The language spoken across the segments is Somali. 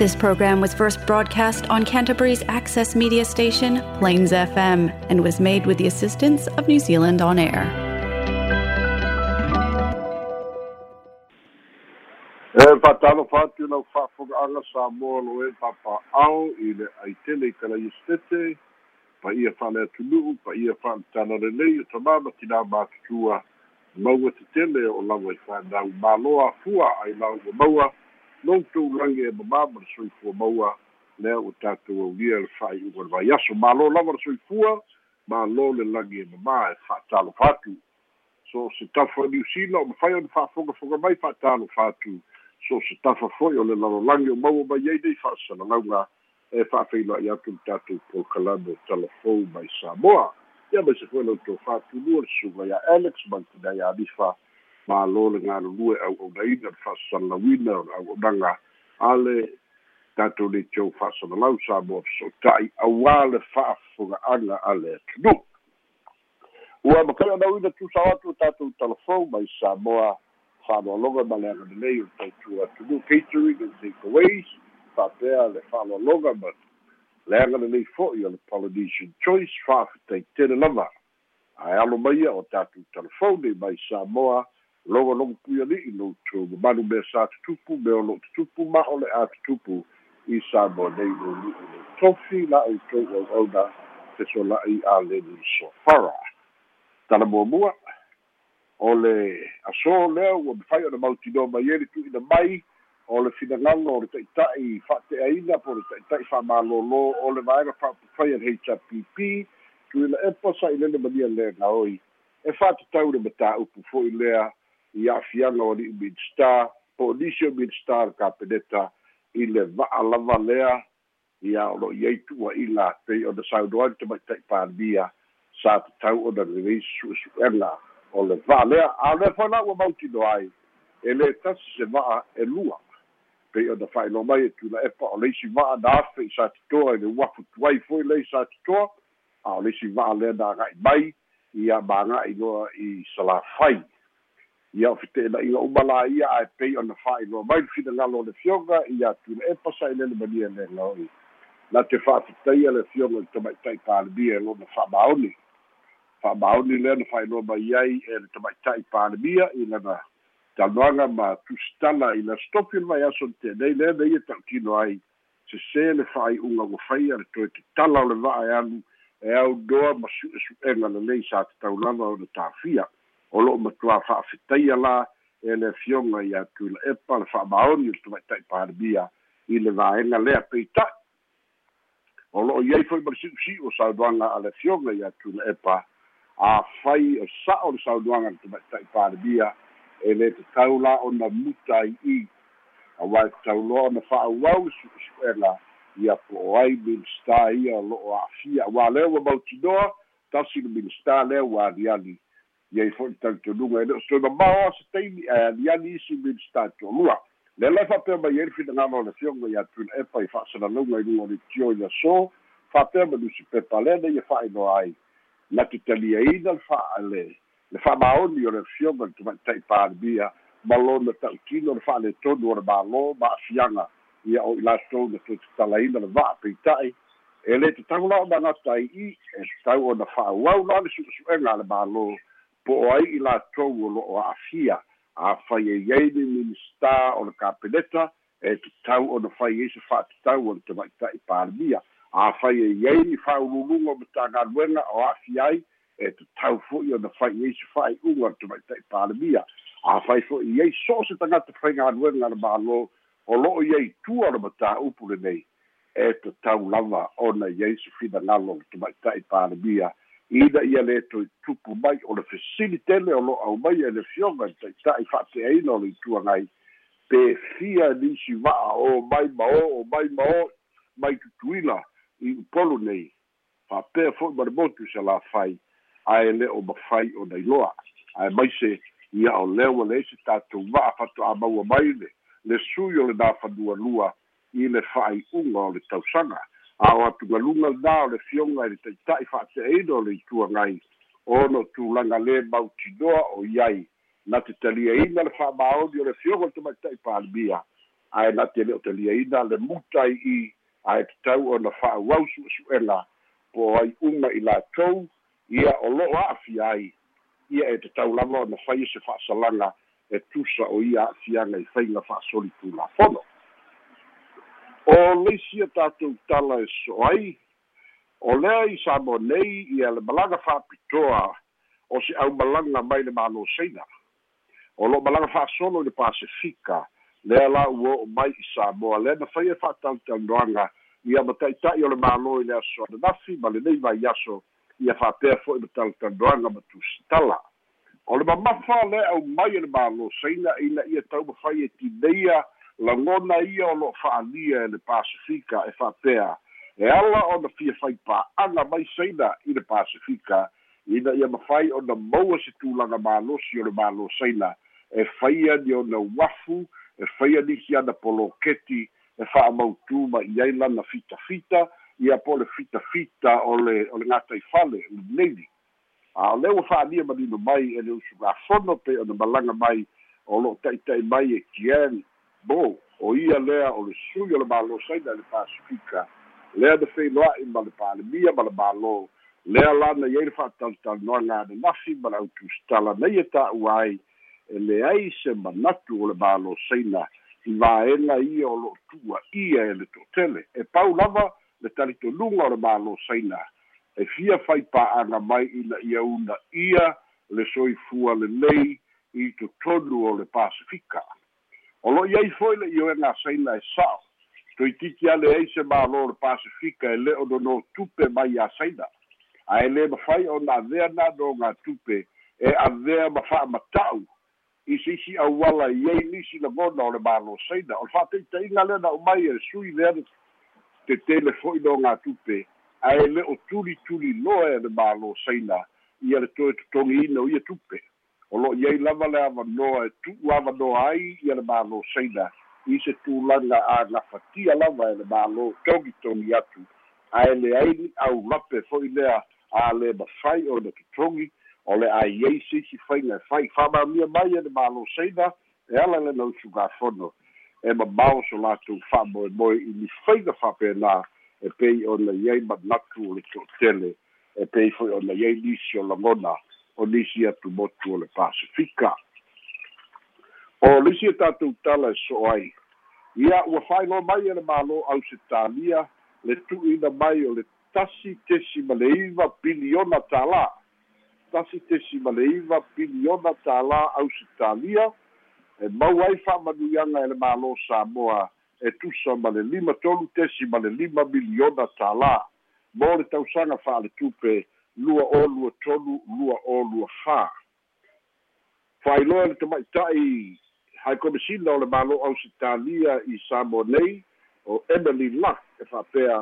This program was first broadcast on Canterbury's access media station, Plains FM, and was made with the assistance of New Zealand On Air. e sa i le i kalaiestete pa ia pa ia o tamā ma tinā matutua maua tetele o lava i māloa afua ai lau ua maua lou toulagi e mamā ma le soifua maua lea ua tatou aulia le fa'ai'uga le vaiaso mālo lava le soifua mālo le lagi e mamā e fa'atalofa atu so se tafa niusila o mafai ona fa'afogafoga mai fa'atalofa atu so se tafa foi o le lalolagi o maua mai ai nei fa'asalalauga e fa'afeiloa'i atu le tatou pokalame talafou mai samoa ia mai se foi lautou fa'atulua le suga ia alex mai tinai alifa mālō le galulue au'aunaina le fa'asalalauina o le au'aunaga a tatou nei tou fa'asalalau samoa feso'ota'i auā le fa'afoga'aga a le atunuu ua makai ona uina tusao atu o tatou talafou mai samoa fa'aloaloga ma le agalelei o tautua atunu catering and takeaways fa'apea le fa'aloaloga ma le agalelei fo'i o le polynesian choice fa'afetaitele lava. Ae alo maia o tatou telefone mai samoa logologo pui ali'i loutou mamalu mea sa tutupu me o lo'o tutupu ma o le a tutupu i samoa nei lo li'i le tofi la outou auauna fesola'i a leni sofara talamuamua o le aso lea ua mafai ona mautinoa mai e le tu'uina mai o le finagaga o le ta'ita'i fa'ate'aina po le ta'ita'i fa'amālōlō o le vaega fa'apufai a le hpp tuila epa sa'ilele malia lea gaoi e fa'atatau le matā'upu fo'i lea i a'afiaga o li'u midstar po o nisi o midstar le kapeneta i le va'a lava lea ia o lo'i ai tu'ua'i pei ona saunoai le tamaita'i palemia sa tatau ona lelei su'esu'ega o le va'a lea a lea foi la mautino ai e lē tasi se va'a e lua pei ona fa'ailoa mai e tula epa o leisi va'a na afe i sa titoa i le uafu tuai foi lei sa titoa a o leisi va'a lea na aga'i mai ia maga'i loa i salafai ia o fete'ela'iga uma la ia ae pei ona fa'ailoa mai le finagalo o le fioga ia tula epa sa'ilele mania le gaoi na te fa'afetaia le fioga i tamaita'i palemia e lona fa'amaoni fa'amaoni lea na fa'ailoa mai ai e le tamaita'i palemia i lana taloaga ma tusitala i le stopi le vai aso tenei lea na ia ta'ukino ai. Sesē le fa'ai'uga ua faia le toe tatala o le va'a e alu e aunoa ma su'esu'ega lelei sa tataulava o le tafia o lo'o matuā fa'afetaia la e le fioga i atu i la epa le fa'amaoni o le tamaita'i palemia i le vaega lea peita'i o lo'o iai foi ma le si'usi'u o saunoaga a le fioga i atu i la epa afai o sa'o le saunoaga le tamaita'i palemia e lē tatau la ona muta ai i. Auā e tatauloa ona fa'auau le su'esu'ega ia po o ai minista ia o lo'o a'afia auā lea ua mautinoa tasi le minista lea ua aliali iai fo'i talitonuga e le o se taimi ae aliali isi minista to'alua le lai fa'apea mai ai le finagalo o le fioga ia tuna epa i fa'asalalauga i luga o le tio i aso fa'apea ma lusi pepa lea na ia fa'ailoa ai. Na te taliaina le. Fa'a le fa'amaoni o le fioga le tamaita'i palemia ma lona ta'ukino le fa'aletonu o le mālō ma afiaga ia o i latou na toe tatalaina le va'a peita'i. E lē tatau la ona agata ai'i e tatau ona fa'auau la le su'esu'ega a le mālō po o ai i latou o lo'o a'afia afai ai ai le minista o le kapeneta e tatau ona fai ai se fa'atatau o le tamaita'i palemia afai ai ai ni fa'aululuga o matagaluega o a'afia ai e tatau fo'i ona fai ai se fa'ai'uga le tamaita'i palemia afai fo'i ai so se tagata faigaluega le mālō o lo'o iai tua o le matāupu lenei e tatau lava ona iai se finagalo le tamaita'i palemia ina ia le toe tupu mai o le fesilitele o lo'o au mai e le fioga i ta'ita'i fa'ape'aina o le ituagai pe fia nisi va'a o mai ma o o mai ma o mai tutuila i upolu nei. Fa'apea fo'i ma le motu se la fai ae le o mafai o nailoa ae mai se ia o lea ua leai se tatou va'a fato'a maua mai le le sui o le nā fanualua i le fa'ai'uga o le tausaga a o atugaluga lenā o le fioga i le ta'ita'i fa'ate'aina o le ituagai ono tulaga lē mautinoa o iai. Na te taliaina le fa'amaoni o le fioga le tamaita'i palemia ae na te o te liaina le mutai i ae tatau ona fa'auau su'esu'ega po ai uma i latou ia o lo'o a'afia ai. Ia e tatau lava ona faia se fa'asalaga e tusa o ia a'afiaga i faiga fa'asoli tulafono o leisia tatou tala e so ai o lea i sa mo nei ia le malaga fa'apitoa o se ʻaumalaga mai le maloseina o lo'o malaga fa'asolo i le pasifika lea la ua o'o mai i samoa lea na faia fa'atautaunoaga ia ma ta'ita'i o le mālo i le aso ananafi ma lenei vai aso ia fa'apea fo'i ma talotanoaga ma tusitala. O le mamafa le au mai e le mālosaina ina ia taumafai e tineia lagona ia o lo'o fa'alia e le pasifika e fa'apea e ala ona fia fai pa'aga mai saina i le pasifika ina ia mafai ona maua se tulaga malosi o le malosaina e faia ni ona uafu e faia nisi ana poloketi e fa'amautū ma i ai lana fitafita ia po le fitafita o le o le gatai fale lenei a o lea ua fa'alia manino mai e le usugafono pe ona malaga mai o lo'o ta'ita'i mai e kian bo o ia lea o le sui o le mālosaina i le pasifika. Lea na feiloa'i ma le palemia ma le mālō. Lea lana iai le fa'atalotalonoaga ananafi ma le autusitala nei e ta'ua ai. E leai se manatu o le mālosaina i vaega ia o lo'o tu'uaʻia e le to'atele e pau lava le talitonuga o le mālosaina e fia fai pa'aga mai ina ia una ia le soifua lelei i totonu o le pasifika o lo'o iai foi le ioega saina e sa'o toitiki ale ai se mālō le pasifika e le o nono tupe mai a saina ae lē mafai ona avea na no gā tupe e avea ma fa'amata'u i se isi auala i ai nisi lagona o le malosaina o le fa'ataʻitaʻiga lea na umai e le sui lea te tele fo'i no gā tupe ae le o tulituli loa e le malosaina ia le toe totogiina o ia tupe o lo'o iai lava le avanoa e tu'u avanoa ai ia le malosaina i se tulaga agafatia lava e le mālō togitogi atu. Ae leai au lape fo'i lea a le mafai o le totogi o le aiai sisi faiga e fai fa'amamia mai e le malosaina e ala lena usugafono e mamao so latou fa'amoemoe i ni faiga fa'apena e pei ona iai manatu o le to'atele e pei fo'i ona iai nisi o lagona o nisi atu motu o le pasifika. O lisi e tatou tala e so ai. Ia ua fa'ailoa mai e le mālō ausitalia le tu'uina mai o le tasi tesi ma le iva piliona tālā. Tasi tesi ma le iva piliona tālā ausitalia e mau ai fa'amanuiaga e le mālō samoa e tusa ma le lima tolu tesi ma le lima miliona tālā. Mo le tausaga fa'aletupe lua o lua tolu lua o lua fā fa'ailoa le tama'ita'i hae komesina o le mālō ausitalia i samoa nei o emily luck e fa'apea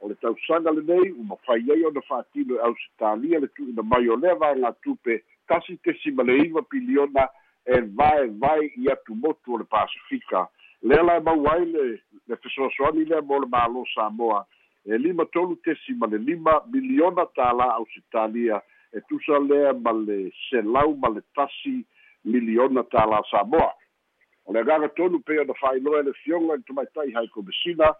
o le tausaga lenei uma fai ai ona fa'atino e ausitalia le tu'uina mai o lea vagatupe tasi tesi ma le iva piliona e vae vai i atu motu o le pasifika. Lea lae mau ai le le fesoasoani lea mo le mālō samoa e lima tolu tesi ma le lima miliona tālā ausitalia e tusa lea ma le selau ma le tasi miliona tālā samoa. O le agaga tonu pei ona fa'ailoa e le fioga i tamaita'i hai komesina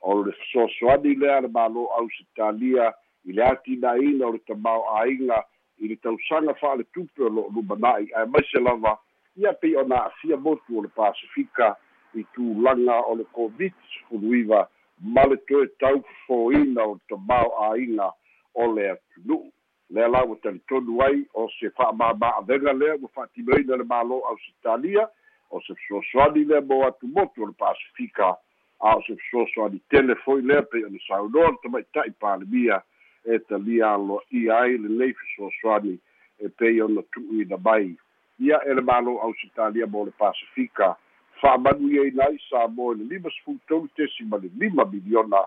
o le fesoasoani lea le mālō ausitalia i le atinaina o le tamao āiga i le tausaga fa'aletupe o lo'o lumana'i ae mai lava ia pei ona a'afia motu o le pasifika i tulaga o le covid sefuluiva ma le toe tau fofōina o le tamao āiga o le atunu'u. Lea la ua talitonu ai o se fa'amāma'avega lea ua fa'atinoina le mālō ausitalia o se fesoasoani lea mo atu motu o le pasifika. A o se fesoasoani tele foi lea pei ona saunoa le tamaita'i palemia e talia aloa'ia ai lelei fesoasoani e pei ona tu'uina mai. Ia e le mālō ausitalia mo le pasifika fa'amanu i aina ai sa mo le lima sefulutolu tesi ma le lima miliona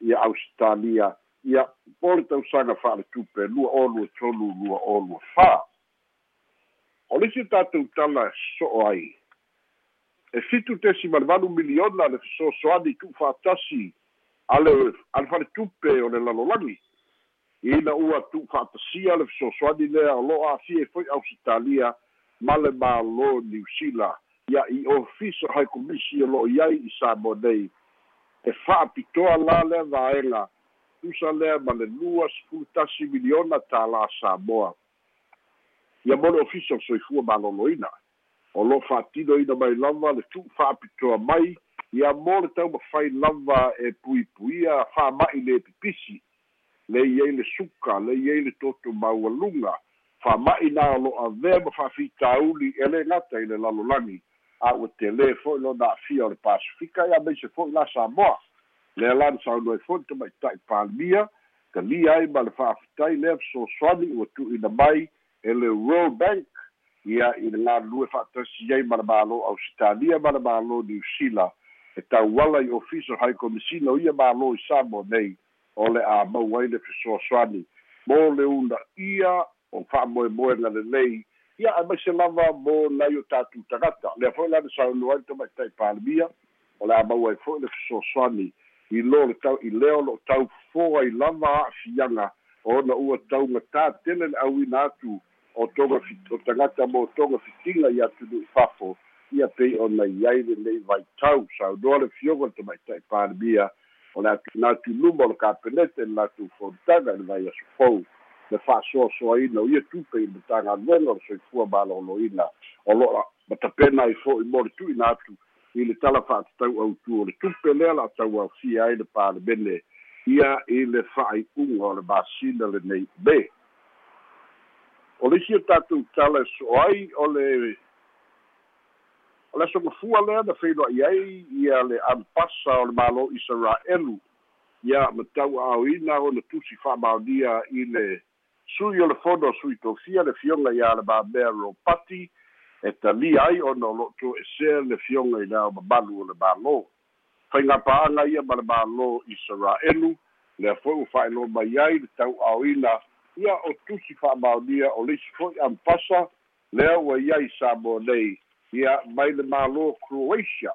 ia ausitalia ia po le tausaga fa'aletupe lua o lua tolu lua o lua fā o lesi tatou tala so'o ai. E fitu tesi ma le valu miliona le fesoasoani tu'u fa'atasi a le a le faletupe o le lalolagi. Ina ua tu'u fa'atasia le fesoasoani lea o lo'o afia e foi ausitalia ma le mālō niusila ia i ofisa hai komisi o lo'o iai i sa mo nei e fa'apitoa la lea vaega tusa lea ma le lua sepulu tasi miliona tālā samoa. Ia mo le ofisa o soifua malōlōina o lo fa'atinoina mai lava le tu'u fa'apitoa mai ia mo le taumafai lava e puipuia fa'ama'i le pipisi. Le iai le suka le iai le toto maualuga fa'ama'i na o lo'a vea ma fa'afitauli e le gata i le lalolagi a ua telē fo'i lona a'afia o le pasifika ia maise fo'i la samoa. Lea lana saunoai fo'i tamaita'i palemia kalia ai ma le fa'afitai lea fesoasoani ua tu'uina mai e le world bank. Ia i le galulue fa'atasi ai ma le mālō ausitalia ma le mālō niusila e tauala i ofisa high commissioner o ia mālō i samo nei o le a mau ai le fesoasoani mo le una ia o fa'amoemoega lelei ia e maise lava mo nai o tatou tagata. Lea fo'i lana saunu ai tamaita'i palemia o le a mau ai fo'i le fesoasoani. I lo le tau i lea o lo'o tau foa i lava a'afiaga. Ona ua taugatā tele le auina atu o toga o tagata mo toga fitiga i atu nu'i fafo ia pei ona iai lelei vaitau saunoa le fioga le tamaita'i palemia o le atunatuluma o le kapenete le latou fotaga i le vai aso fou le fa'asoasoaina o ia tupe i le tagaluega o le soifua malōlōina o lo'a matapena ai fo'i mo le tu'ina atu i le tala fa'atatau autu o le tupe lea la'atau afia ai le palemene ia i le fa'ai'uga o le masina lenei me o le isi o tatou tala e so ai o le o le asogafua lea na feiloa'i ai ia le ampasa o le mālō isaraelu ia matau a'aoina ona tusi fa'amaonia i le sui o le fono sui tofia le fioga iā le mamea ropati e talia ai ona o lo'o to'esea le fioga i lea o mamalu o le mālō faigapaaga ia ma le mālō isaraelu lea fo'i ua fa'ailoa mai ai le tau'aoina ia o tusi fa'amaonia o le isi fo'i ampasa lea ua iai sa mo nei. Ia mai le mālō croatia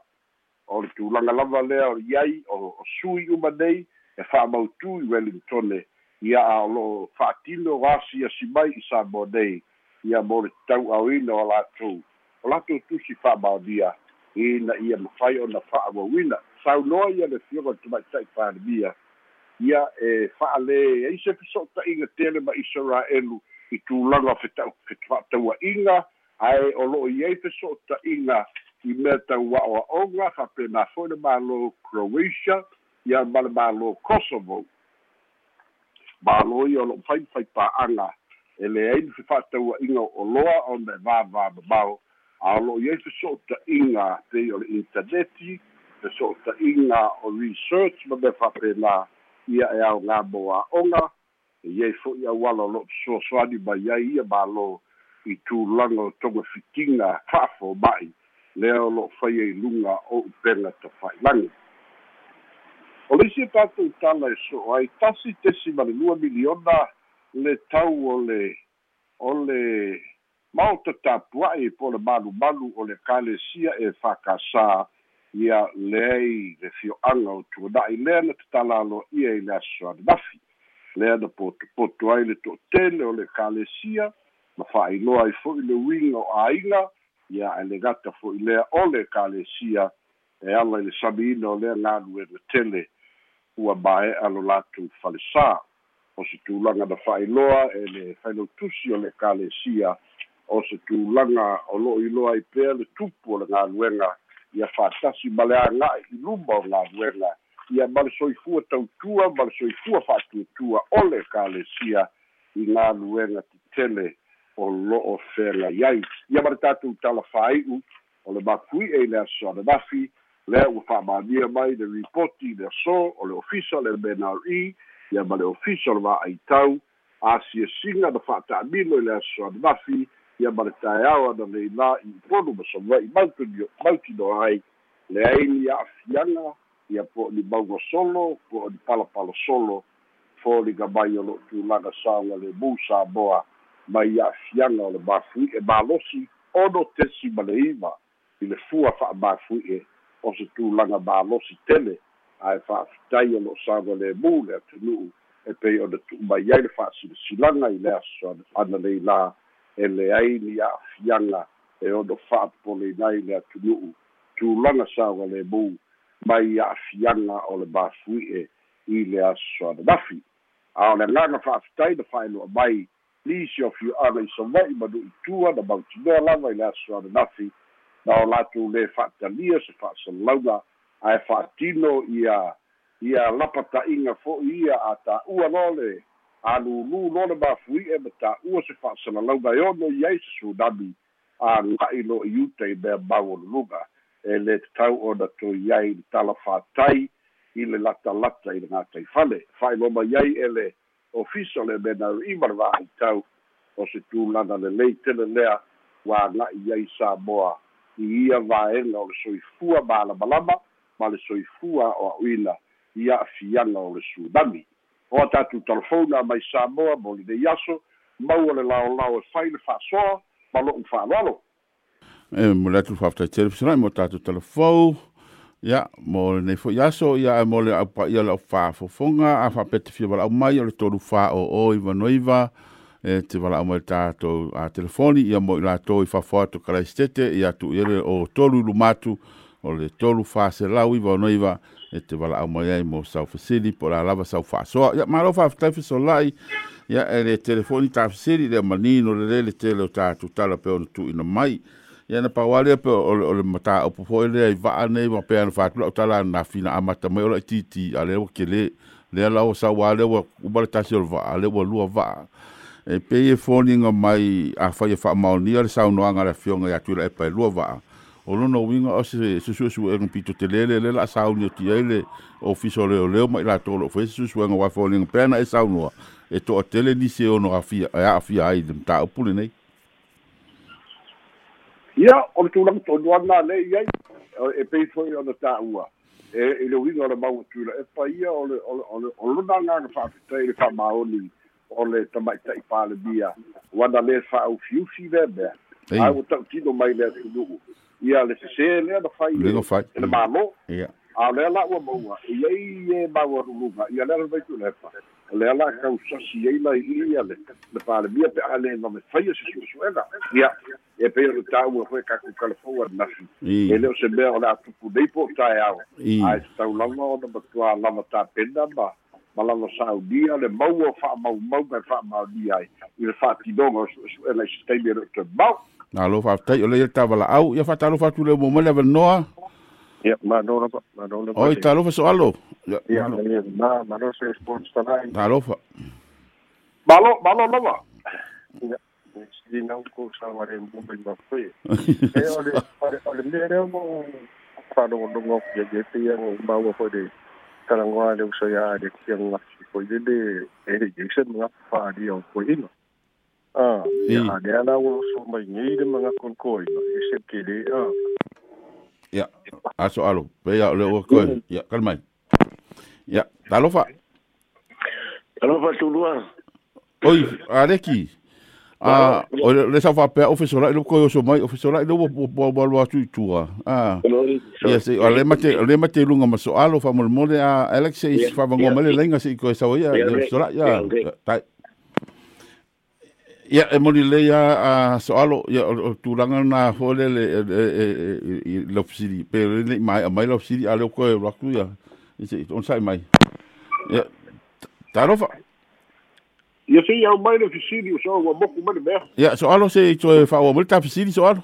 o le tulaga lava lea o iai o sui uma nei e fa'amautū i wellingtone ia a o lo'o fa'atino o asiasi mai i sa mo nei ia mo le tau'aoina o latou o latou tusi fa'amaonia ina ia mafai ona fa'auauina saunoa ia le fioga le tamaita'i palemia ia e fa'alē ai se feso'ota'iga tele ma isaraelu i tulaga fa'ataua'iga ae o lo'o i ai feso'ota'iga i mea taua'oa'oga fa'apena fo'i le mālō croatia ia ma le mālō kosovo mālō ia o lo'o fai fai pa'aga e leai le fefa'ataua'iga o loa ona e vāvā mamao a o lo'o i ai feso'ota'iga pei o le interneti feso'ota'iga o research ma mea fa'apena ia e ao gamo a'oga e iai fo'i auala o lo'o fesoasoani mai ai ia mālō i tulaga o toga fitiga fa'afoma'i lea o lo'o fai ai luga o upega tafa'ilagi o le isi tatou tala e so'o ai tasi tesi ma le lua miliona le tau o le o le mao tatapua'i po le malumalu o le kalesia e fa'akasā ia leai le fio'aga o tuana'i lea na tatalalo'ia i le aso ananafi lea na potopoto ai le to'atele o le kalesia ma fa'ailoa ai fo'i le uiga o āiga ia e le gata fo'i lea o le kalesia e ala i le samiina o lea galuega tele ua mae'a lo latou falesā o se tulaga na fa'ailoa e le failautusi o le kalesia o se tulaga o lo'o iloa ai pea le tupu o le galuega ia fa'atasi ma le aga'i i luma o galuega ia ma le soifua tautua ma le soifua fa'atuatua o le kalesia i galuega titele o lo'o feagai ai ia ma le tatou talafāi'u o le makui'e i le aso ananafi lea ua fa'amānia mai le ripoti le aso o le ofisa le menari ia ma le ofisa o le va'aitau asiasiga na fa'ata'amino i le aso ananafi ia ma le taeao ana leilā i polu ma sava'i mautino ai leai li a'afiaga ia po o ni maugosolo po o ni palapalosolo foliga mai o lo'o tulaga saoga lemu samoa mai a'afiaga o le mafui'e malosi ono tesi ma le iva i le fua fa'amafui'e o se tulaga malosi tele ae fa'afitai o lo'o saga lemu le atunu'u e pei ona tu'umai ai le fa'asilasilaga i le aso ana leilā e leai ni a'afiaga e ono fa'apoleinai le atunu'u tulaga saoga lemu mai a'afiaga o le mafui'e i le aso ananafi a o le agaga fa'afitai na fa'ailo'a mai lisi o fiu'aga i sava'i manu'i tua na mautinoa lava i le aso ananafi na o latou lē fa'atalia se fa'asalalauga ae fa'atino ia ia lapata'iga fo'i ia a tā'ua lo le alūlū lo le mafui'e ma tā'ua se fa'asalalauga e ono i ai se sunami aga'i lo i uta i mea mauoluluga e le tatau ona toi ai le talafātai i le latalata i le gataifale fa'ailoma i ai e le ofisa le mena iva le va'aitau o se tulaga lelei tele lea ua aga'i ai samoa i ia vaega o le soifua malamalama ma le soifua o a'uina i a'afiaga o le sunami o a tatou talafona mai samoa mo lenei aso maua le laolao e fai le fa'asoa ma lo'u fa'aloalo e mo le atu whaftai telefisina mo tātou telefou ia mo le nei fo yaso ia e mo le au pa ia le au whaafofonga a whapete fia wala au mai o le toru wha o o iwa noiva e te wala mai tātou a telefoni ia mo i lātou i whawhatu to karaistete ia tu ia le o tolu lumatu o le tolu whase lau iwa noiva e te wala au mai ai mo sau fasili po la lava sau whasoa. ia maro whaftai so lai ia e le telefoni tā le manino le le le tele o tātou tala pe o tu ina mai. Ia na pawale pe o le mata o po ele ai va nei ma pe an whatula o tala na fina amata mai o titi ale o kele le ala o sa wale o u tasi o va ale o lua va e pe e fōninga mai a whai e wha maunia le saunoanga la fionga i atura e pai lua waa. O lono winga o se susuesu e ngpito te lele le la sauni o tiele o fiso leo leo mai la tolo fwe susuenga wa fōninga pēna e saunoa e to o tele nise ono a fia a fia ai dem ta upule nei. Ia, o le tūlang tōnu ana le iai e pei fōi ana tā ua. E le winga o le maua tūla e pa ia o le lonanga ngā whaafitai le wha maoni. Le tamaʻitaʻi palemia uana lē fa'aufiufi lea mea ae ua ta'utino mai le atunu'u ia le sesē lea na fai e le mālō a lea la ua maua. Iai e maualuluga ia lea le maitulepa lea la kausasi ai lai ia le le palemia pe a le na me faia se suʻesuʻega ia. E pe o tau o foi kaku kalafou ana nafi e leo se mea o le atupu nei po tae ao ae se tau lava ona matua lava tapena ma ma lava saudia le mau o fa'amaumau mai fa'amaunia ai i le fa'atinoga o su'ela i se taimi e le o tamau na lo fa tai o le tavala au ia fa talo fa tu le mo mo le noa ia ma no no ma no no oi talo fa so alo ia ma ma no se sports tanai talo fa malo malo lava di nau ko sa ware mo be ma foi e ole ole me re mo fa no no ngo ye ye te yang Talangwana usoya de kiang ngak si koi de de e jason mga pa di ino. Ah, ya de ala wo so mai ngi de mga kon koi no e ke de. Ah. Ya, aso alo, pe oh, mm. ya le wo koi. Ya, kalmai. Ya, talofa. Talofa tulua. Oi, areki. Ah, o le sa fa pe officer la ko so mai officer lo bo bo bo lo tu tu ah se o le mate le mate lunga ma so alo fa mo mo le a alexei fa ngo mele lenga si ko sa ya la ya tai ya e mo le ya a so alo ya tu langa na fo le le lo fsiri pe le mai mai lo fsiri alo ko lo ku ya on sai mai ya tarofa Ia sei au mai le fisili o so wa moku mai mea. Ia so alo se to fa o mo ta fisili so alo.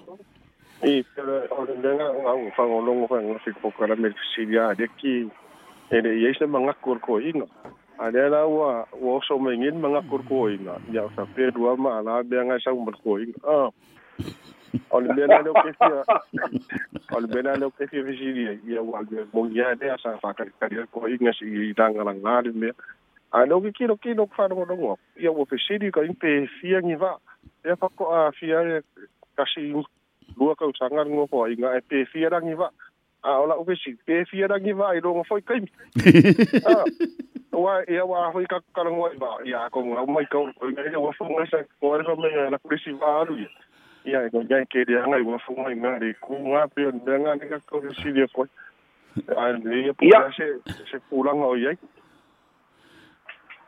E pero o le nga nga fa o longo fa nga fik fokara me fisili a de ki e le ye se manga kor ko ina. A le la wa wo so me ngin manga kor ko ina. Ya sa pe dua ma ala be nga sa mo ko ina. Ah. O le bena le ke fia. O le bena le ke fia fisili ya wa mo ya de sa fa ka ka ko ina si tanga lang la me. A no ki kino kino kwa no no ia wo pe sidi ka impe fia ni va e fa ko a fia e kasi lua ka usanga ngo ko inga e pe fia rangi va a ola o pe si pe fia rangi va i rongo foi kai wa ia wa foi ka ka ngo va ia ko mo mai ka ko ia wa fu ngai sa ko ro me na presi va alu ia. Ia ko ja ke dia ngai wa fu ngai ngai ku nga pe nga ni ka ko si dia ko a ia pu se se pulanga o ia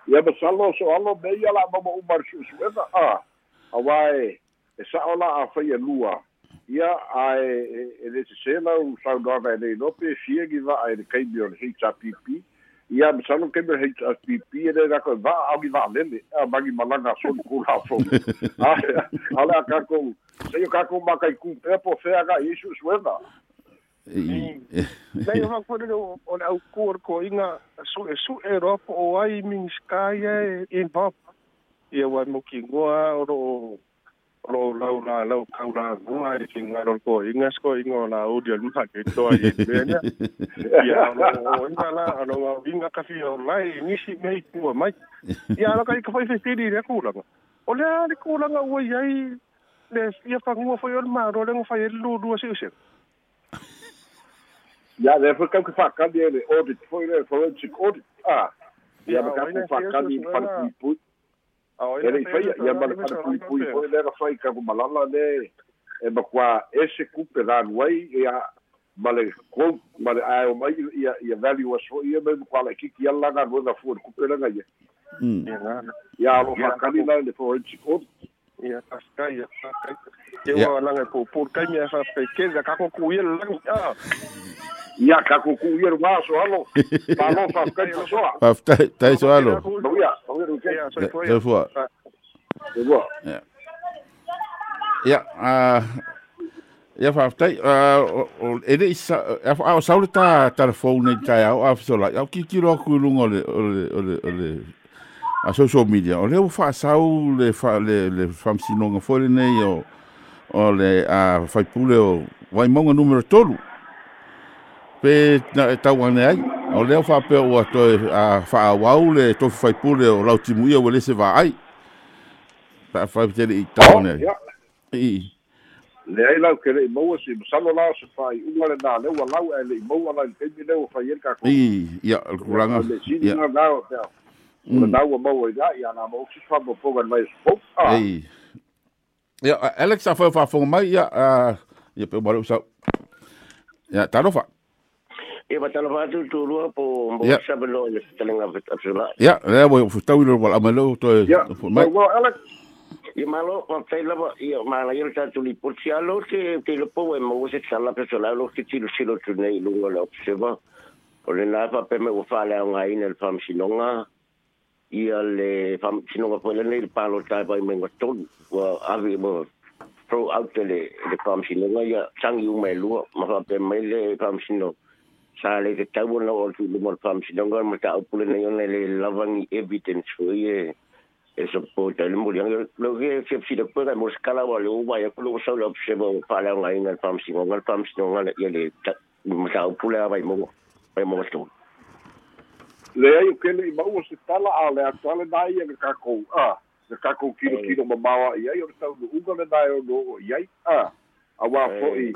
ia masalo so alo me ia la mama umar su su ena a awae e sa ola a fai lua ia ae e le lau saunoaga e nei lope fia gi va'a e le kaimi o le HRPP ia masalo kaimi o le HRPP e le rako e va'a au gi va'a lele a magi malaga soli kula fo a le a kako se yo kako makai ku pe po fe aga isu Nei, hoa kore o on au kore ko inga su e su e o ai mingi skaia e in papa. Ia wai mo ki ngoa o ro ro lau la lau kau la ngoa e ki ngaro ko inga sko inga o la audio luha ke toa i bena. Ia o inga la ano ngā inga kafi o lai nisi mei kua mai. Ia ala kai kawai fesiri rea kūranga. O lea le kūranga ua iai le fia fangua fai o le maro le ngofai e lūrua siu siu. Ya, le fue cau que fa cambia el audit, foi le forensic audit. Ah, ya me cau fa cambia el para pui pui. Ele foi ya me para pui pui foi le fa ka ko malala le e kwa ese kupe da wai ya male ko male ai o mai ya ya value was for ya me kwa la kiki ya la ga ro da fu kupe la ga ya. Ya lo fa cambia le forensic audit. Ia kaskai, ia kaskai. Ia langa ko por kai me fa pe ke da ka ko ku ia langa. ia ka ku ku ia wa so alo pa lo fa ka so so pa tai tai so alo no ia no ia ke Ia, so foi. se fua e wa ya a ya fa tai o e de sa a o sa ta telefone tai au a so la au ki ki ro ku lungo le o le o le o le a social media o le o fa sa le fa le le fam sino ngo fo le nei o o le a fai pule o vai monga numero tolu pe na e tau ane ai. O leo fa pe o to a fa wau le to fai pule o lau timu ia o le se va ai. Pa fa te i tau ane ia i. Le ai lau ke le mo si salo la se fai unga le na le wa lau e le mo la ke ni le o fai el ka ko. I ia el kuranga le si ia. na na o te o na wa mo ia ia na mo si fa mo po ga mai so ah. I ia Alex a fa fa fo mai ia a ia pe mo sa ia taro fa E ba tala fatu tu rua po mo Yeah. sabe lo le talenga vet apsula. ia le mo fu tau lo wala amelo to ia mai well alex I malo pa tai lava i ma la yel tatu li portialo ke te lo po e mo se sala personal lo ke tilo silo tu nei lungo le observa. O le na pa pe me o fa le nga ina le fam sinonga. I le fam sinonga po le nei le palo tai pa i me ngaton. Wa avi mo pro out le le fam sinonga ia tangi u me lua ma fa pe me le fam sinonga. Sa le te tau na o tu le mo pam si donga mo ta upule na yo le lavangi evidence fo ye e so po ta le mo yang lo ke se si de pera mo skala wa le wa ya ko so lo se mo pa la nga ina pam si donga pam si donga le ye le mo ta upule ba mo ba mo sto. Le ai ke le mo se tala a le atale dai e ka ko ah le ka ko kilo kilo ma mawa ia i o tau no unga le dai o no ia ah a wa fo i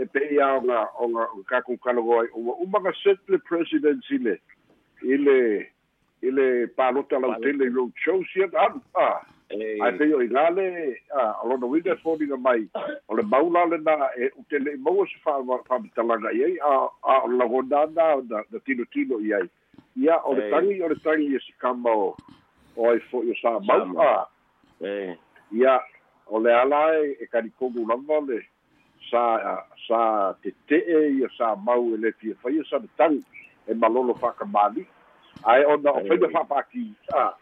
e pe ia o nga o nga o ka ko kalo goi o uma ka set le presidency le ile ile palota la tele road show sia ah ah ai pe yo i gale ah o no for ni mai o le maula le na e o tele mo se fa fa talaga ia a a la gondanda da da tino tino ia ia o le tangi o le tangi e si kama o o ai fo yo sa mau eh ia o le ala e e karikogu lava le sa sa te te e ia sa mau e le fia fai sa tang e malolo whakamali ai ona o whaida whapaki a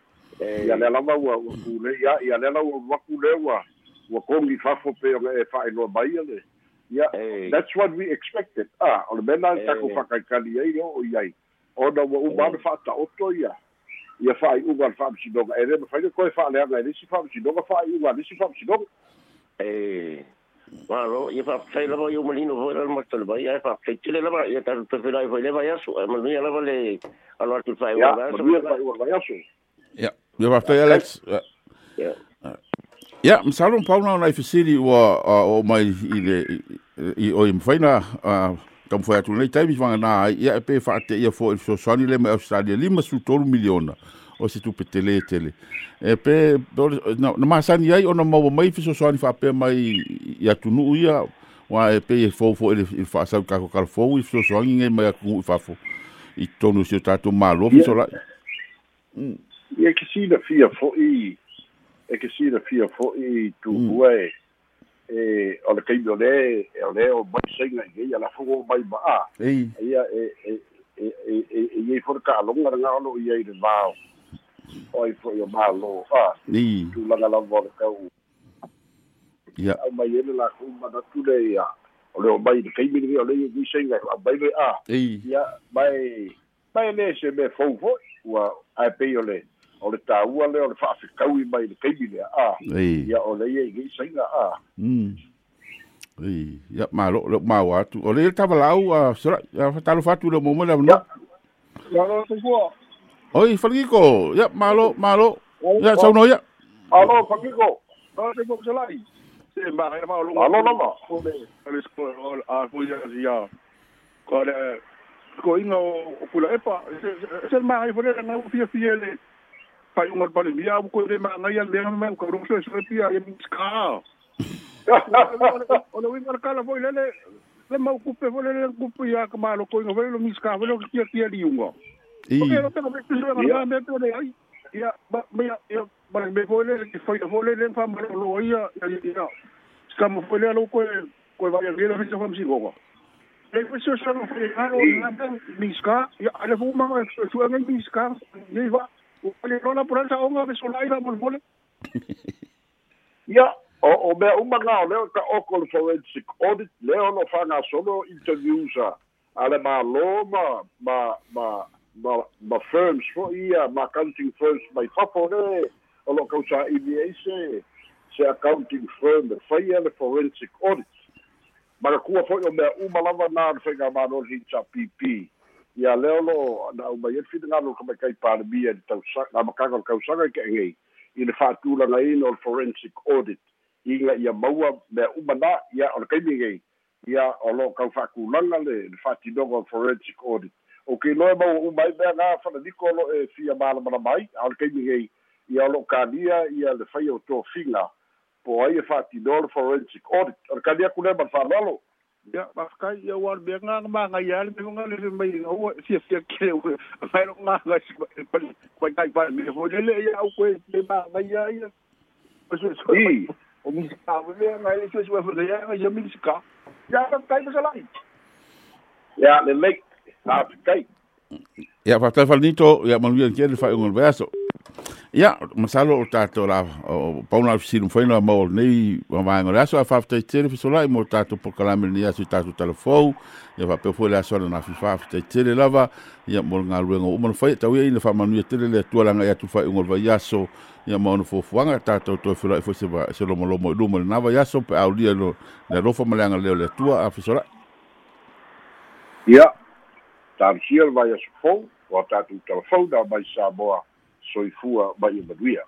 ia le lava ua ua kule ia ia le lava ua waku le ua ua kongi whafo pe o e whae loa mai le. Ia that's what we expected. Ah o le mena e tako Ei. whakaikali ai o o iai. Ona ua umana whaata oto ia. Ia whaai unga whaamsinonga e rema whaida koe whaaleanga e nisi whaamsinonga whaai unga nisi whaamsinonga eh Malo, ia fa sai lava yo molino vo el mastal vai ia fa sai tele lava ia ta te fila vai leva ia su ma ia lava le alo tu fai ia va ma mia vai ua vai aso ia ia fa tai Alex ia. ia Ia, msalo mpauna na ifisiri wa o mai i le i o i mfaina kam foi atu nei taimi vanga na ia e pe fa te ia fo i so sani le mai Australia lima su tolu miliona o se tu petele tele e pe na na masani ai ona mau mai fi so sani fa pe mai ia tunu ia wa e pe e fo fo i fa sa ka ko kal fo i so sani ngai mai ku fa fo i tonu se tatu malo fi so la ia ke sina fia fo'i e ke sina fia fo'i tu Mm. hue e o le kaimi o le e o le o mai saiga i ia la fogo mai ma a ia e e e e e ia for ka longa nga lo ia i le vao o i fo yo malo a ni tu la la vo ka u ia au mai ele la ku ma da tu le ia o le o mai le kaimi le o le i saiga a mai le a ei ia mai mai le se me fo fo ua ai pe o le o le tāua le o le whaafikau i mai le keimi lea a. ei Ia o le ia i gei sainga a. mm ei ia malo lo mau atu o le tava lau a sora a talo fatu le mo mo le no Ia lo te kua. oi falgiko ia malo malo ia sauno ia Alo, Pakiko. Ba te ko salai. Se ma ai ma lo. Alo, lama. Ko le ale sko a fu ya ya. Ko le ko inga o pula epa. Se ma ai fore na fia fia le. Pa un or pale mia ko le ma na ya le ma ko ro so so pia ya mi ska. O le winga kala foi le le ma kupe foi le kupe ya ka ma lo ko inga foi lo mi ska foi lo kia kia li unga. Y... Okay. Ya, mira, ya, para me fue fue fue el fama lo oía y ya. Estamos fue lo que que vaya bien la fiesta fue solo misca, ya le fue misca, iba, de. Ya, o o me un o forensic audit no interviews ma ma ma ma, ma firms fo ia, ma accounting firms mai fafo le, o lo kau sa EBA se, se accounting firm, le whaia le forensic audit. Ma ka kua fo o mea uma lava nā le whainga mā no hi sa PP. Ia leo lo, na uma ia whita ngā no ka mai kai pāremia, ni tau sa, ngā makanga o kau sanga ke ngei, i le whātūlanga ina o le forensic audit. I nga ia maua me umana ia o le kaimigei ia o lo kau whākulanga le le whātinoga o forensic audit o ke loe mau umai mea ngā whananiko lo e fia māla mana mai a o le kaimigei ia o lo kānia ia le whai o tō whinga po ai e whātino le forensic audit o le kānia kune man whanalo Ya, ba kai ya war be nga ma nga ya le nga le mai o si si ke o mai lo nga nga pa pa kai pa me ho le le ma. Pues eso. i O mi ska o le nga le so so fa ya nga ya mi ska. Ya ka kai ba sala. ia le lake a kai ia fatai falnito ia manuia ke le fa ngol vaso ia masalo o tato la o pauna silu foi no mo nei va vai ngol aso fa fatai tele fisola mo tato po kalame ni aso tato telefou ia va pe foi la so na fi fa fatai tele lava ia mo nga luengo o mo foi tau ia ina fa manuia tele le tua langa ia tu fa ngol vaso ia mo no fo fuanga tato to fila foi se va se lo mo lo mo lu mo na va yaso pe au dia lo le rofa malanga le le tua a fisola ia tārusia le vai aso fou o a tātou telefou na mai sa moa soifua mai e manuia